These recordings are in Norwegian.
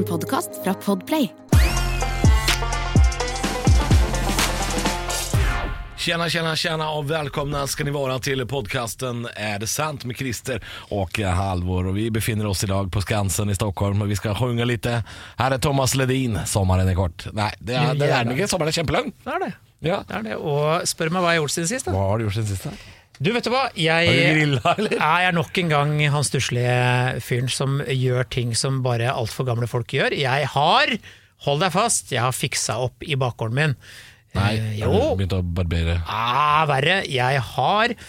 En podkast fra Podplay. Tjena, tjena, tjena och välkomna ska ni vara till podcasten Är det sant med Christer och eh, Halvor. Och vi befinner oss idag på Skansen i Stockholm och vi ska sjunga lite. Här är Thomas Ledin, Sommaren är kort. Nej, det er, det er den ikke. Sommeren er kjempelang. Det er det. Ja. det er det. Og spør meg hva jeg har gjort siden sist. Da. Hva har du gjort siden sist? da? Du, vet du hva? Jeg, grilla. Jeg er nok en gang han stusslige fyren som gjør ting som bare altfor gamle folk gjør. Jeg har, hold deg fast, jeg har fiksa opp i bakgården min. Nei, jeg har du begynt å barbere. ah, verre. Jeg har eh,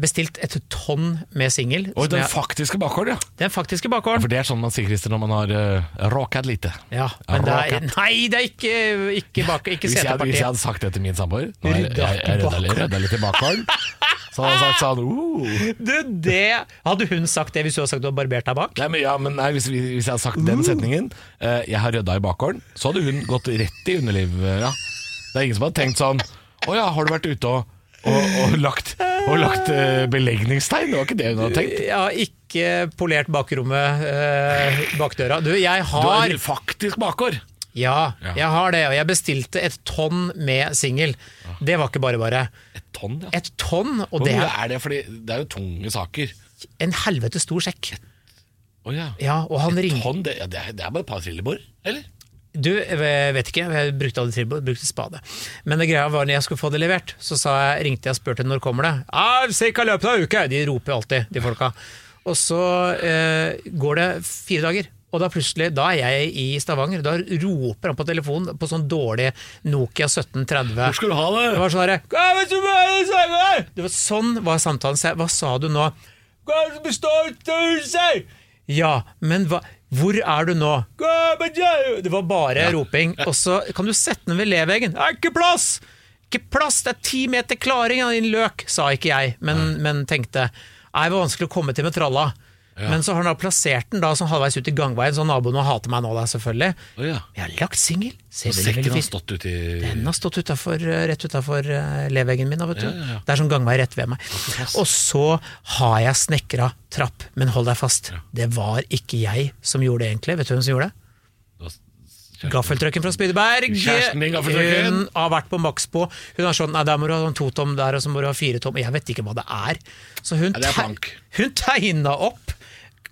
bestilt et tonn med singel. Oi, den faktiske bakgården, ja. Den faktiske ja. For det er sånn man sier, Christer, når man har uh, råkad lite. Ja, men det er, nei, det er ikke, ikke, bak, ikke Hvis jeg, hvis jeg hadde sagt det til min samboer Nå Jeg, jeg, rydda, litt- bakgården. i bakgården. Så hadde han sagt sånn uh. Du, det, hadde hun sagt det hvis du hadde sagt du hadde barbert deg bak? Nei, men, ja, men nei, hvis, hvis jeg hadde sagt den setningen uh, Jeg har rydda i bakgården Så hadde hun gått rett i underliv eh, ja. Det er ingen som hadde tenkt sånn Åja, har du vært ute og, og, og lagt, og lagt eh, belegningstegn? Det var ikke det hun hadde tenkt Ja, ikke polert bakrommet eh, bakdøra. Du, jeg Du har har faktisk bakgård Ja, Ja. jeg har det. Og jeg bestilte et tonn med singel. Det var ikke bare bare. Et tonn, ja Et tonn, og Hvor det er er det? Fordi det er jo tunge saker en helvete stor sekk. Åja Ja, og han Et ringte tonn, det, ja, det, er, det er bare et par trillebår, eller? Du, jeg vet ikke, jeg brukte aldri tribord, brukte spade. Men det greia var når jeg skulle få det levert, så sa jeg, ringte jeg og spurte når kommer det. Ja, Cirka løpet av uka! De roper alltid, de folka. Og så eh, går det fire dager. Og da plutselig, da er jeg i Stavanger, da roper han på telefonen på sånn dårlig Nokia 1730. Hvor skal du ha det? Det var sånn herre? Det var Sånn var samtalen. Hva sa du nå? Hva er det som består huset? Ja, men hva hvor er du nå? Det var bare roping. Og så kan du sette den ved leveggen. Det er ikke plass! Ikke plass! Det er ti meter klaring av din løk, sa ikke jeg, men, men tenkte Nei, det var vanskelig å komme til med tralla. Men så har han da plassert den da sånn halvveis ut i gangveien, så naboene hater meg nå, da, selvfølgelig. Åja Jeg har lagt singel. Sekken har stått ute i Den har stått utenfor, eh, rett utafor leveggen min. da, Vet du. Ja, ja, ja. Det er sånn gangvei rett ved meg. Og så har jeg snekra trapp, men hold deg fast. Det var ikke jeg som gjorde det, egentlig. Vet du hvem som gjorde det? Gaffeltrucken fra Spydeberg. Hun har vært på Maxbo. Hun har sånn Nei, der må du ha sånn to tom der, og så må du ha fire tom. Jeg vet ikke hva det er. Så hun, Ja, hun tegna opp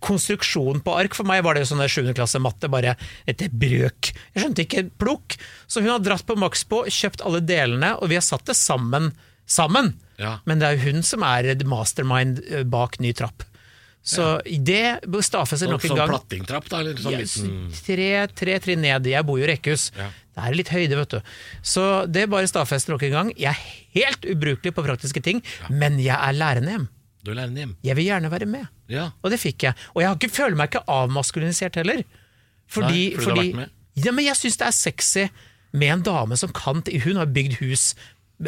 konstruksjon på ark. For meg var det jo sånn 7. klasse matte, bare et brøk. Jeg skjønte ikke plukk. Så hun har dratt på Maxbo, kjøpt alle delene, og vi har satt det sammen. Sammen! Ja. Men det er jo hun som er mastermind eh, bak ny trapp. Så det stadfester nok en gang. Sånn plattingtrapp da, eller sånn Yes, liten tre, tre trinn ned. Jeg bor jo i rekkehus. Ja. Det er litt høyde, vet du. Så det bare stadfester nok en gang. Jeg er helt ubrukelig på praktiske ting, men jeg er lærende hjem. Du er hjem Jeg vil gjerne være med. Ja Og det fikk jeg. Og jeg har ikke, føler meg ikke avmaskulinisert heller. Nei, fordi Fordi, med? Ja, men jeg syns det er sexy med en dame som kan. Hun har bygd hus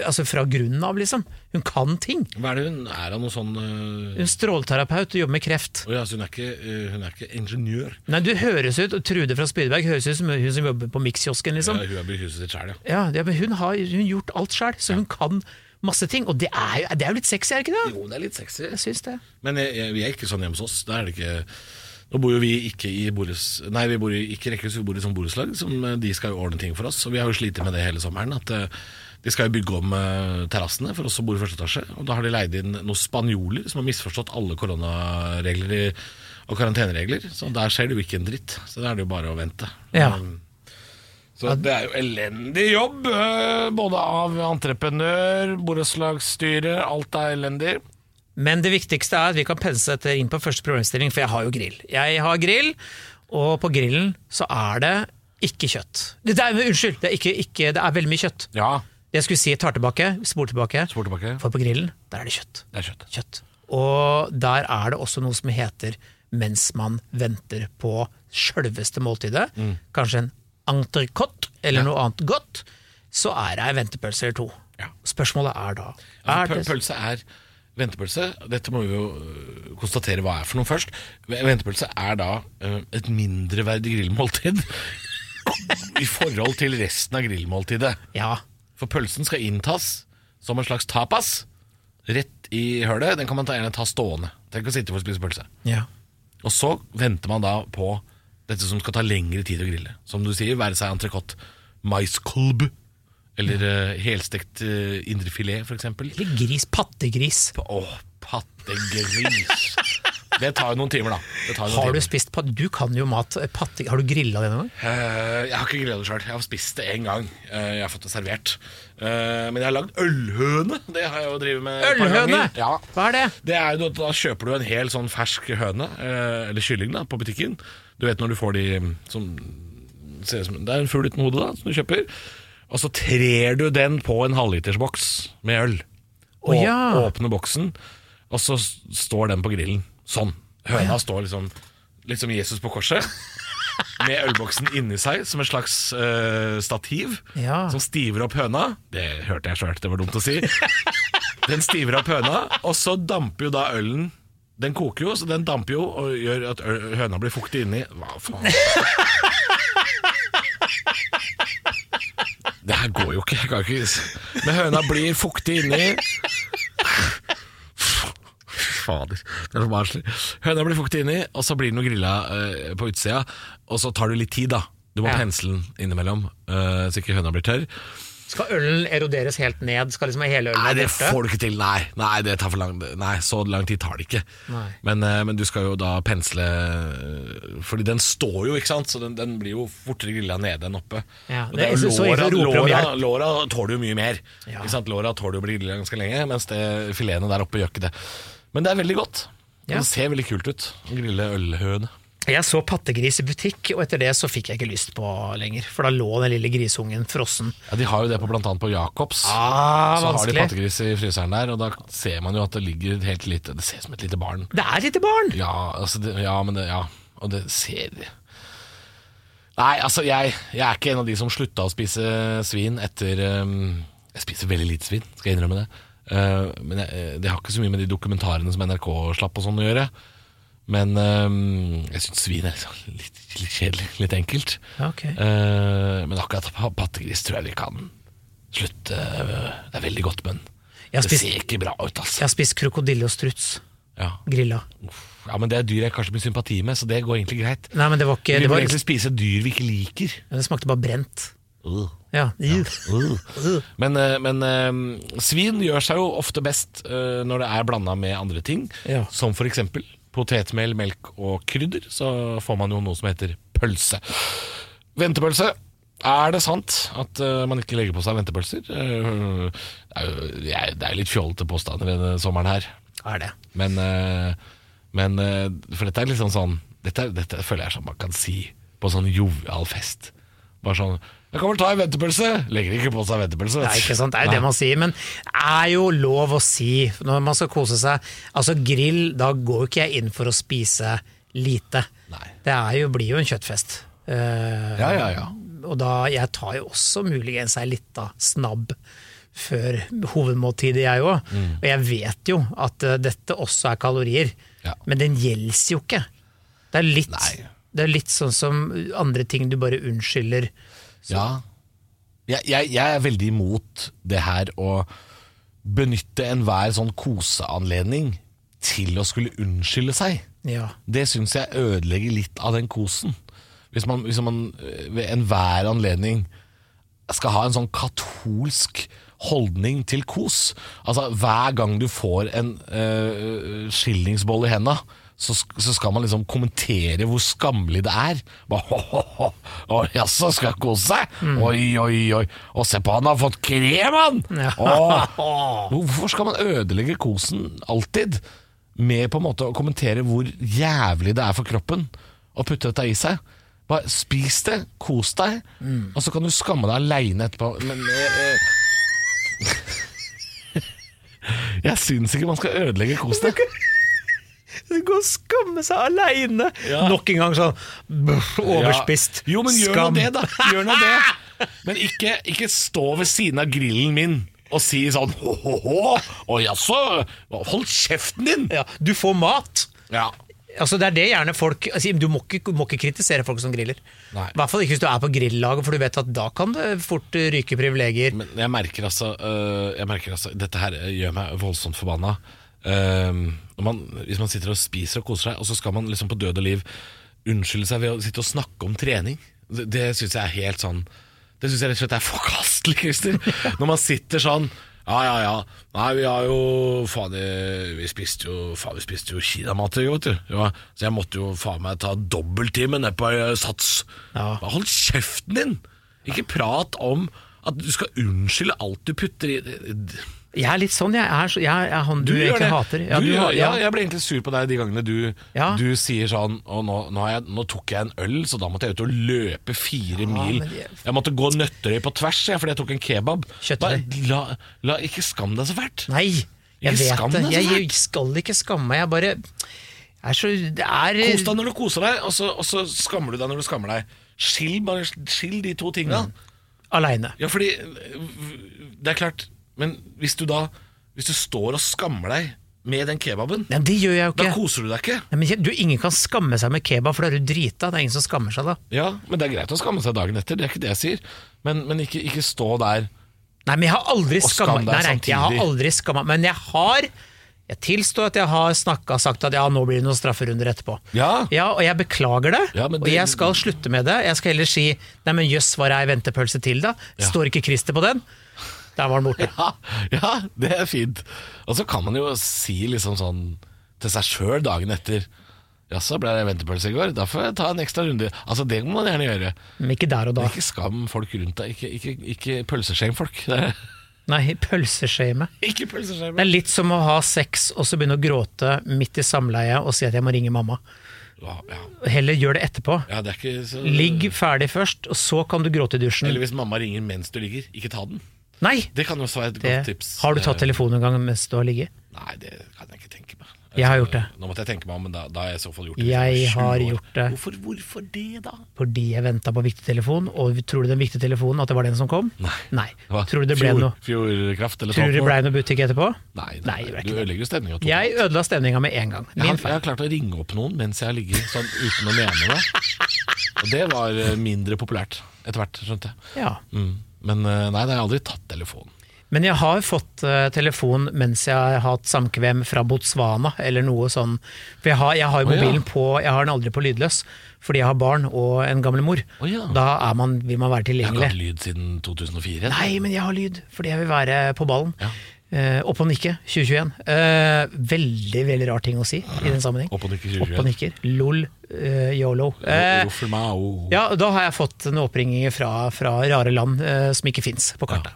altså fra grunnen av, liksom. Hun kan ting. Hva er det hun er av noe sånn uh... Hun er stråleterapeut og jobber med kreft. Oh, ja, så hun er ikke, uh, hun er ikke ingeniør Nei, du høres ut, og Trude fra Spydeberg høres ut som hun som jobber på Mikskiosken, liksom. ja, Hun har bygd huset sitt selv, ja Ja, hun har hun gjort alt sjøl, så hun kan masse ting. Og det er jo, det er jo litt sexy, er det ikke det? Jo, det er litt sexy Jeg syns det. Men jeg, jeg, vi er ikke sånn hjemme hos oss Da er det ikke Nå bor jo vi ikke i bores, Nei, vi bor i, ikke i rekkehus, vi bor i sånn borettslag som øh, De skal jo ordne ting for oss Og vi har jo slitt med det hele sommeren At øh, de skal jo bygge om øh, terrassene For oss som bor i første etasje Og da har de leid inn noen spanjoler Som har misforstått alle koronaregler Og karanteneregler Så der skjer det jo ikke en dritt Så da er det jo bare å vente Ja. Um, Så det er jo elendig jobb, øh, både av entreprenør, borettslagsstyre, alt er elendig. Men det viktigste er at vi kan pense dette inn på første problemstilling, for jeg har jo grill. Jeg har grill, og på grillen så er det ikke kjøtt. Det er, unnskyld, det er, ikke, ikke, det er veldig mye kjøtt. Ja, Det jeg skulle si, tar tilbake, spor tilbake. spor tilbake. For på grillen, der er det kjøtt. Det er kjøtt. kjøtt. Og der er det også noe som heter mens man venter på sjølveste måltidet, kanskje en entrecôte eller noe annet godt, så er det ei ventepølse eller to. Ja. Spørsmålet er da er det, Pølse er ventepølse. Dette må vi jo øh, konstatere hva er for noe først. Ventepølse er da øh, et mindreverdig grillmåltid i forhold til resten av grillmåltidet. Ja, For pølsen skal inntas som en slags tapas. Rett i hølet. Den kan man ta, gjerne ta stående. Tenk å sitte for å spise pølse. ja. Og så venter man da på Dette som skal ta lengre tid å grille. Som du sier, være seg entrecôte, maiskolb eller eh, helstekt uh, indrefilet, f.eks. Eller gris. Pattegris. Åh, pattegris. Det tar jo noen timer, da. Det tar noen Har du timer. spist pat- Du kan jo mat. Patte, har du grilla det noen gang? Uh, jeg har ikke grilla det sjøl. Jeg har spist det én gang. Uh, jeg har fått det servert. Uh, men jeg har lagd ølhøne. Det har jeg jo drevet med Ølhøne? Ja. Hva er det? Det er jo, Da kjøper du en hel sånn fersk høne, eh, eller kylling, da, på butikken. Du vet når du får de mm, som ser ut som Det er en fugl uten hode, da, som du kjøper. Og så trer du den på en halvlitersboks med øl. Å, ja. Åpner boksen, og så står den på grillen. Sånn. Høna står liksom litt som Jesus på korset. Med ølboksen inni seg som et slags øh, stativ. Ja. Som stiver opp høna. Det hørte jeg sjøl, det var dumt å si. Den stiver opp høna, og så damper jo da ølen Den koker jo, så den damper jo og gjør at øl- høna blir fuktig inni. Hva faen? Det her går jo ikke. Jeg kan ikke Men høna blir fuktig inni. Fader, det er så barnslig. Høna blir fuktig inni, og så blir den jo grilla uh, på utsida. Og så tar det litt tid, da. Du må Ja. pensle den innimellom, uh, så ikke høna blir tørr. Skal ølen eroderes helt ned? Skal liksom hele ølen Nei, det får du ikke til. Nei, nei det tar for lang Nei, så lang tid tar det ikke. Men, eh, men du skal jo da pensle eh, Fordi den står jo, ikke sant? Så den, den blir jo fortere grilla nede enn oppe. Ja, det det låra, låra, låra tåler jo mye mer. Ja. Ikke sant? Låra tåler jo å bli grilla ganske lenge, mens det filetene der oppe gjør ikke det. Men det er veldig godt. Ja. Det ser veldig kult ut å grille ølhøne. Jeg så pattegris i butikk, og etter det så fikk jeg ikke lyst på lenger. For da lå den lille grisungen frossen. Ja, De har jo det på blant annet på Jacobs. Ah, så har de pattegris i fryseren der, og da ser man jo at det ligger helt lite Det ser ut som et lite barn. Det er et lite barn! Ja, altså det, ja, men det, ja. Og det ser Nei, altså jeg, jeg er ikke en av de som slutta å spise svin etter um, Jeg spiser veldig lite svin, skal jeg innrømme det. Uh, men jeg, det har ikke så mye med de dokumentarene som NRK slapp og sånn å gjøre. Men um, jeg syns svin er litt, litt kjedelig, litt enkelt. Okay. Men akkurat pa- pattegris tror jeg vi kan slutte. Det er veldig godt, men Jeg det spist, ser ikke bra ut, jeg altså. har spist krokodille og struts. Ja. Grilla. ja, men det er dyr jeg kanskje blir sympati med, så det går egentlig greit. Nei, men det var ikke Vi må egentlig spise dyr vi ikke liker. det smakte bare brent. Uh. Ja. Uh. Men, eh, men eh, svin gjør seg jo ofte best eh, når det er blanda med andre ting. Ja. Som eksempel potetmel, melk og krydder. Så får man jo noe som heter pølse. Ventepølse. Er det sant at man ikke legger på seg ventepølser? Det er jo litt fjollete påstander denne sommeren her. Er det. Men, men For dette er liksom sånn sånn dette, dette føler jeg er sånn man kan si på sånn jovial fest. Bare sånn 'Jeg kan vel ta en ventepølse.' Legger ikke på seg ventepølse. Det Nei, ikke sant? Det er jo det man sier, men det er jo lov å si når man skal kose seg. Altså grill, da går jo ikke jeg inn for å spise lite. Nei. Det er jo, blir jo en kjøttfest. Uh, Ja, ja, ja. Og da, jeg tar jo også muligens ei lita snabb før hovedmåltidet, jeg òg. Mm. Og jeg vet jo at uh, dette også er kalorier, Ja. men den gjelder jo ikke. Det er, litt, det er litt sånn som andre ting du bare unnskylder. Ja. Jeg, jeg, jeg er veldig imot det her å benytte enhver sånn koseanledning til å skulle unnskylde seg. Ja. Det syns jeg ødelegger litt av den kosen. Hvis man, hvis man øh, ved enhver anledning skal ha en sånn katolsk holdning til kos. Altså Hver gang du får en øh, skillingsboll i henda, så, så skal man liksom kommentere hvor skammelig det er. Bare. Å, Jaså, skal jeg kose seg? Oi, oi, oi. Og se på han har fått krem, han! Ja. Åh. Hvorfor skal man ødelegge kosen alltid? Med på en måte å kommentere hvor jævlig det er for kroppen å putte dette i seg. Bare spis det, kos deg, og så kan du skamme deg aleine etterpå. Men eh, eh, Jeg syns ikke man skal ødelegge kosen. Det går å skamme seg aleine! Ja. Nok en gang sånn buff, overspist. Ja. Jo, men gjør Skam. nå det, da. Gjør nå det. Men ikke, ikke stå ved siden av grillen min og si sånn å jaså, hold kjeften din! Ja, du får mat! Ja. Altså Det er det gjerne folk altså, Du må ikke, må ikke kritisere folk som griller. Nei. I hvert fall ikke hvis du er på grillaget, for du vet at da kan det fort uh, ryke privilegier. Men jeg merker altså, øh, jeg merker altså Dette her gjør meg voldsomt forbanna. Ehm, man, hvis man sitter og spiser og koser seg, og så skal man liksom på død og liv unnskylde seg ved å sitte og snakke om trening. Det, det syns jeg er helt sånn Det syns jeg rett og slett er forkastelig, Christer. Når man sitter sånn ja, ja, ja. Nei, vi har jo Faen, det- vi spiste jo Faen, vi spiste jo kinamat i går, vet du. Ja, så jeg måtte jo faen meg ta dobbelttime ned på eh, Sats. Ja. Hold kjeften din! Ikke prat om at du skal unnskylde alt du putter i Jeg er litt sånn, jeg er, så, jeg er han du, du egentlig hater. du, du gjør, ja, jeg ble egentlig sur på deg de gangene du, Ja. du sier sånn Og nå, nå, har jeg, nå tok jeg en øl, så da måtte jeg ut og løpe fire mil. jeg- Jeg måtte gå nøtterøy på tvers jeg, fordi jeg tok en kebab. Bare La, la ikke skam deg så fælt. Nei, jeg Ikke skam vet det. Jeg, jeg skal ikke skamme meg. Jeg bare er så er Kos deg når du koser deg, og så, og så skammer du deg når du skammer deg. Skill, bare skill de to tinga. aleine. Ja, fordi Det er klart Men hvis du da Hvis du står og skammer deg med den kebaben, Men det gjør jeg jo da koser du deg ikke. Nei, men du, ingen kan skamme seg med kebab, for da er du drita. Det er ingen som skammer seg da. Ja, men det er greit å skamme seg dagen etter, det er ikke det jeg sier. Men, men ikke, ikke stå der Nei, men jeg har aldri Og skamma skam deg Nei, nei, jeg har aldri skamma Men jeg har Jeg tilstår at jeg har snakka sagt at ja, nå blir det noen strafferunder etterpå. Ja, Ja, og jeg beklager det, Ja, men og det- jeg skal slutte med det. Jeg skal heller si nei, men jøss, var ei ventepølse til, da? Ja. Står ikke Christer på den? Der var den borte. ja, ja, det er fint. Og så kan man jo si liksom sånn til seg sjøl dagen etter Jaså, ble det ventepølse i går? Da får jeg ta en ekstra runde. Altså, Det må man gjerne gjøre. Men ikke der og da. Ikke skam folk rundt deg. Ikke, ikke, ikke pølseshame folk. Nei, pølseskjeme. ikke pølseskjem. Det er litt som å ha sex og så begynne å gråte midt i samleie og si at jeg må ringe mamma. Ja, ja. Heller gjør det etterpå. ja, det så Ligg ferdig først, og så kan du gråte i dusjen. Eller hvis mamma ringer mens du ligger, ikke ta den. Nei! Det kan også være et Det. godt tips. Har du tatt Eh, telefonen en gang mens du har ligget? Nei, det kan jeg ikke tenke meg. Jeg har gjort det. Nå måtte jeg tenke meg om, men da, da har jeg i så fall gjort det. Jeg jeg har gjort det. Hvorfor, hvorfor det, da? Fordi jeg venta på viktig telefon, og tror du den viktige telefonen at det var den som kom? Nei. nei. Tror du det ble Fjord- noe Fjordkraft eller Tror du det ble noe butikk etterpå? Nei, Nei, det ble du ikke det. ødelegger jo stemninga. Jeg ødela stemninga med en gang. Jeg har, jeg har klart å ringe opp noen mens jeg har ligget sånn uten å mene det. Og det var eh, mindre populært etter hvert, skjønte jeg. Ja. Mm. Men eh, nei, jeg har aldri tatt telefonen. Men jeg har fått eh, telefon mens jeg har hatt samkvem fra Botswana, eller noe sånn. For jeg har, jeg har jo oh, ja. mobilen på, jeg har den aldri på lydløs, fordi jeg har barn og en gammel mor. Oh, ja. Da er man, vil man være tilgjengelig. Jeg har ikke hatt lyd siden 2004. Nei, men jeg har lyd, fordi jeg vil være på ballen. Ja. Eh, opp og nikke 2021. Eh, veldig veldig rar ting å si i den sammenheng. Opp og nikke Opp og nikker. Lol. eh, yolo. Ja, da har jeg fått noen oppringinger fra, fra rare land som ikke fins på kartet.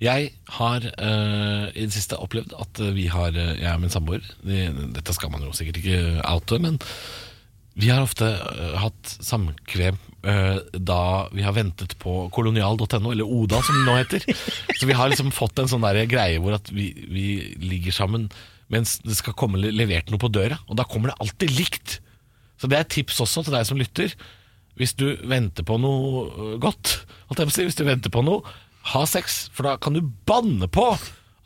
Jeg har i det siste opplevd at vi har, jeg og min samboer Dette skal man jo sikkert ikke oute, men vi har ofte uh, hatt samkvem uh, da vi har ventet på kolonial.no, eller Oda som det nå heter. Så vi har liksom fått en sånn der greie hvor at vi, vi ligger sammen mens det skal komme levert noe på døra, og da kommer det alltid likt. Så det er et tips også til deg som lytter. Hvis du venter på noe godt, holdt jeg på å si, hvis du venter på noe, ha sex, for da kan du banne på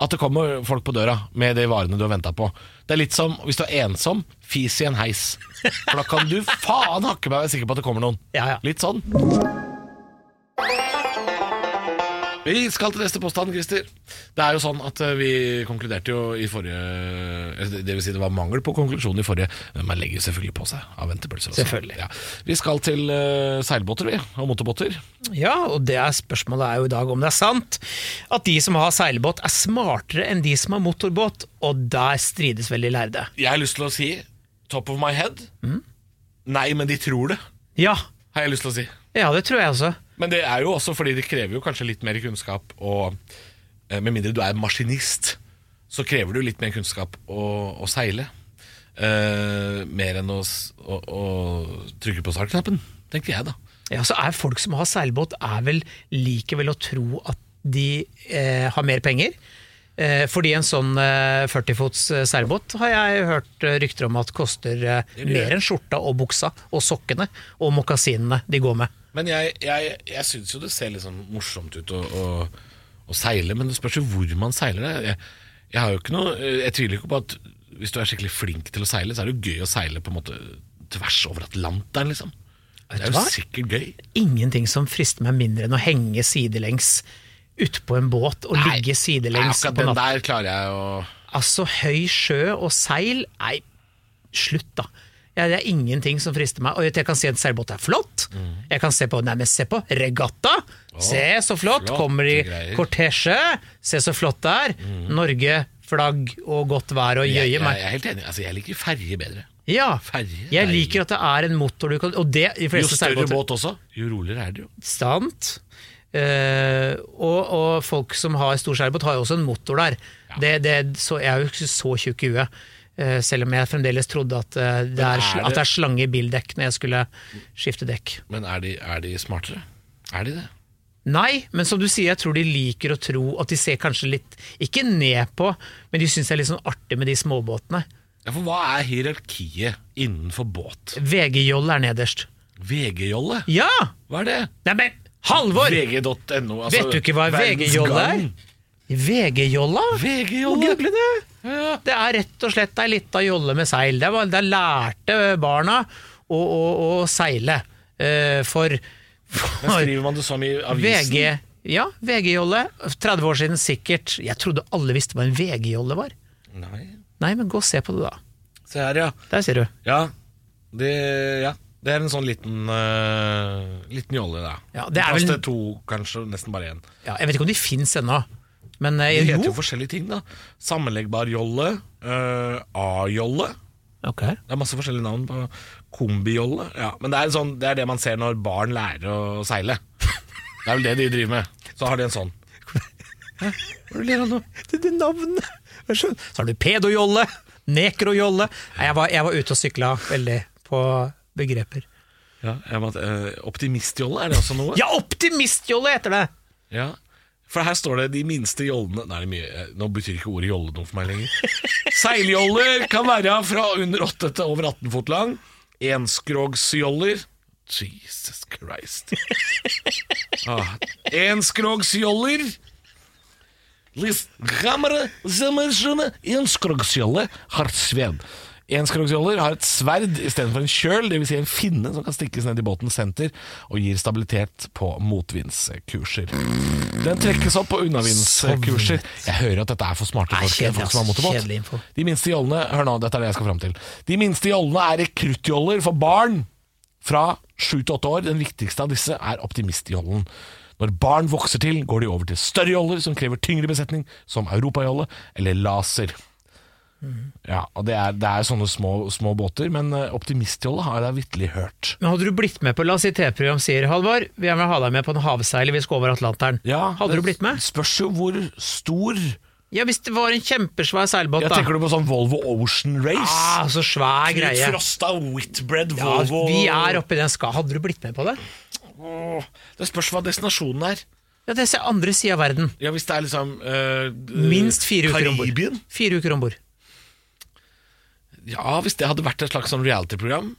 at det kommer folk på døra med de varene du har venta på. Det er litt som hvis du er ensom, fis i en heis. For da kan du faen hakke meg være sikker på at det kommer noen. Ja, ja. Litt sånn. Vi skal til neste påstand, Christer. Det er jo sånn at eh, vi konkluderte jo i forrige Det vil si det var mangel på konklusjon i forrige, men man legger jo selvfølgelig på seg av ventepølser. også. Selvfølgelig. Ja. Vi skal til eh, seilbåter, vi, og motorbåter. Ja, og det er spørsmålet er jo i dag om det er sant at de som har seilbåt er smartere enn de som har motorbåt, og der strides veldig lærde. Jeg har lyst til å si top of my head. Nei, men de tror det, Ja, har jeg lyst til å si. ja det tror jeg også. Men det er jo også fordi det krever jo kanskje litt mer kunnskap, og eh, med mindre du er maskinist, så krever du litt mer kunnskap å, å seile. Uh, mer enn å, å, å trykke på startknappen, tenker jeg da. Ja, så er folk som har seilbåt, er vel likevel å tro at de eh, har mer penger. Eh, fordi en sånn eh, 40-fots eh, seilbåt har jeg hørt rykter om at koster mer enn skjorta og buksa og sokkene og mokasinene de går med. Men jeg, jeg, jeg syns jo det ser litt sånn morsomt ut å, å, å seile, men det spørs jo hvor man seiler det. Jeg, jeg har jo ikke noe Jeg tviler ikke på at hvis du er skikkelig flink til å seile, så er det jo gøy å seile på en måte tvers over Atlanteren, liksom. Det er jo sikkert gøy. Ingenting som frister meg mindre enn å henge sidelengs utpå en båt og ligge Nei, sidelengs akkurat på den natta. der klarer jeg å Altså, høy sjø og seil Nei, slutt, da. Ja, det er ingenting som frister meg. Og jeg kan si at seilbåt er flott. Mm. Jeg kan se på nei, men se på regatta! se så flott! flott Kommer i. Mm. kortesje! Se så flott det er! Norge, flagg og godt vær og Jeg, jeg, jøye meg. jeg er helt enig. Altså, jeg liker ferje bedre. Ja, Ferje jeg er- liker at det er en motor du kan Og det i Jo større seilbåter båt også, jo roligere er det jo. Sant. Uh, og, og folk som har stor seilbåt, har jo også en motor der. Det, det, så, jeg er jo ikke så tjukk i huet. Eh, selv om jeg fremdeles trodde at, eh, det er, er det- at det er slange i bildekk når jeg skulle skifte dekk. Men er de, er de smartere? Er de det? Nei, men som du sier, jeg tror de liker å tro at de ser kanskje litt Ikke ned på, men de syns det er litt sånn artig med de småbåtene. Ja, for hva er hierarkiet innenfor båt? VG-jolle er nederst. VG-jolle? Ja! Hva er det? Nei, men Halvor! VG.no. Altså, Vet du ikke hva VG-jolle er? VG-jolla? VG-jolle? google det. Ja. Det er rett og slett ei lita jolle med seil. Det Der lærte barna å, å, å seile. Uh, for, Men skriver man det som i avisen? VG Ja, VG-jolle. 30 år siden sikkert. Jeg trodde alle visste hva en VG-jolle var. Nei. Nei, men gå og se på det, da. Se her, ja. Der ser du. Ja. Det, ja. det er en sånn liten, uh, liten jolle, da. Ja, det er Plass vel- to, kanskje. Nesten bare én. Ja, jeg vet ikke om de fins ennå, men eh, Det heter jo. forskjellige ting, da. Sammenleggbar jolle. eh, A-jolle. Okay. Det er masse forskjellige navn på kombijolle. Ja, men det er, sånn, det er det man ser når barn lærer å seile. Det er vel det de driver med. Så har de en sånn. Hæ? Hva er det du av nå? Det er navnet. Så har du pedojolle, nekrojolle Nei, jeg, var, jeg var ute og sykla veldig på begreper. Ja, jeg måtte, eh, optimistjolle, er det også noe? Ja, optimistjolle heter det! Ja, For her står det de minste jollene Nei, mye, eh, nå betyr ikke ordet jolle noe for meg lenger. Seiljoller kan være fra under 8 til over 18 fot lang. Enskrogsjoller Jesus Christ. Ah, enskrogsjoller List, Gamre enskrogsjolle har sved. Enskrogsjoller har et sverd istedenfor en kjøl, dvs. Si en finne som kan stikkes ned i båtens senter og gir stabilitet på motvindskurser. Den trekkes opp på unnavindskurser. Jeg hører at dette er for smarte folk. kjedelig, folk som har motorbåt. De minste jollene Hør nå, dette er det jeg skal fram til. De minste jollene er rekruttjoller for barn fra 7 til 8 år. Den viktigste av disse er optimistjollen. Når barn vokser til, går de over til større joller som krever tyngre besetning, som europajolle eller laser. Ja, og det er, det er sånne små, små båter, men optimistjollet optimistjolle har jeg vitterlig hørt. Men Hadde du blitt med på La oss si TV-program sier Halvor, vi vil ha deg med på en havseiler, vi skal over Atlanteren. Ja, hadde det du blitt med? Spørs jo hvor stor Ja, Hvis det var en kjempesvær seilbåt, Jeg da. tenker du på sånn Volvo Ocean Race? Ah, så svær Knut greie. Frosta Whitbread Ja, Volvo vi er oppi den ska. Hadde du blitt med på det? Åh, Det spørs hva destinasjonen er. Ja, Det er andre sida av verden. Ja, Hvis det er liksom øh, Minst fire uker om bord. Fire uker om bord. Ja, hvis det hadde vært et slags sånn reality-program.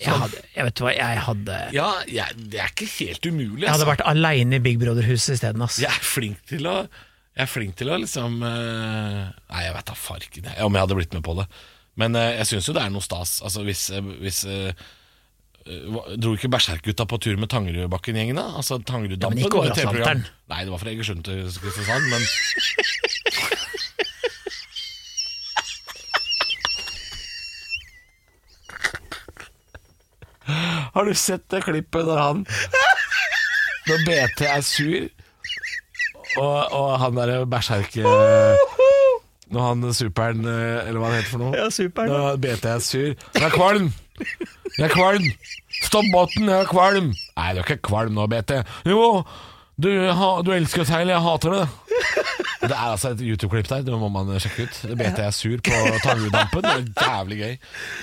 Jeg, hadde- jeg vet hva, jeg hadde Ja, jeg, det er ikke helt umulig. Jeg hadde altså. vært aleine i Big Brother-huset isteden. Altså. Jeg er flink til å Jeg er flink til å liksom eh, Nei, jeg vet da farken jeg, om jeg hadde blitt med på det. Men eh, jeg syns jo det er noe stas. Altså Hvis, eh, hvis Dro ikke Berserkgutta på tur med Tangerudbakken-gjengen, da? Altså Tangeruddampen? Ja, men ikke. Nei, det var fra Egersund til Kristiansand, men Har du sett det klippet når han Når BT er sur, og, og han derre berserke... Når han superen, eh, eller hva det heter for noe Ja, superen. Når BT er sur Jeg er kvalm! Jeg er kvalm! Stopp båten, jeg er kvalm! Nei, du er ikke kvalm nå, BT. Jo, du, du elsker seile, jeg hater det. Det er altså et YouTube-klipp der, det må man sjekke ut. Det bet er sur på tangudampen Det er jævlig gøy.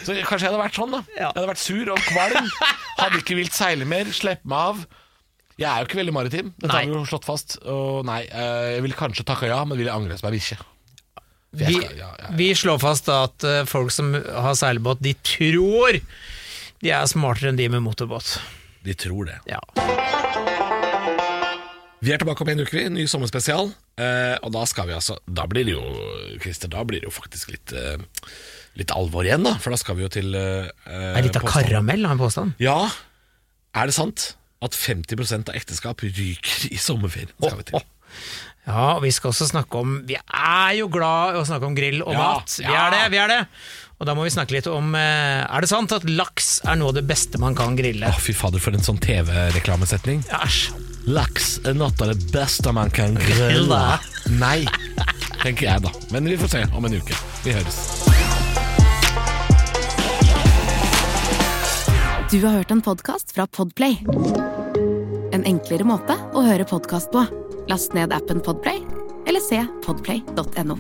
Så kanskje jeg hadde vært sånn, da. Jeg hadde vært sur og kvalm. Hadde ikke vilt seile mer, Slippe meg av. Jeg er jo ikke veldig maritim, dette har vi jo slått fast. Og nei, eh, jeg ville kanskje takka ja, men ville angret meg bikkje. Jeg Vi, ja, ja, ja. vi slår fast da at eh, folk som har seilbåt, de tror de er smartere enn de med motorbåt. De tror det. Ja. Vi er tilbake om en uke, vi. Ny sommerspesial. Eh, og da skal vi altså Da blir det jo Christer, da blir det jo faktisk litt eh, Litt alvor igjen, da. For da skal vi jo til eh, Er litt av påstand- karamell, har en påstand. Ja. Er det sant at 50 av ekteskap ryker i sommerferien? Skal vi til. Ja, og vi skal også snakke om Vi er jo glad i å snakke om grill og Ja, mat. Vi ja. er det, vi er det. Og da må vi snakke litt om eh, Er det sant at laks er noe av det beste man kan grille? Å, fy fader, for en sånn TV-reklamesetning. Æsj. Laks er noe av det beste man kan grille. Nei, tenker jeg da. Men vi får se om en uke. Vi høres. Du har hørt en podkast fra Podplay En enklere måte å høre podkast på Last ned appen Podplay Eller se podplay.no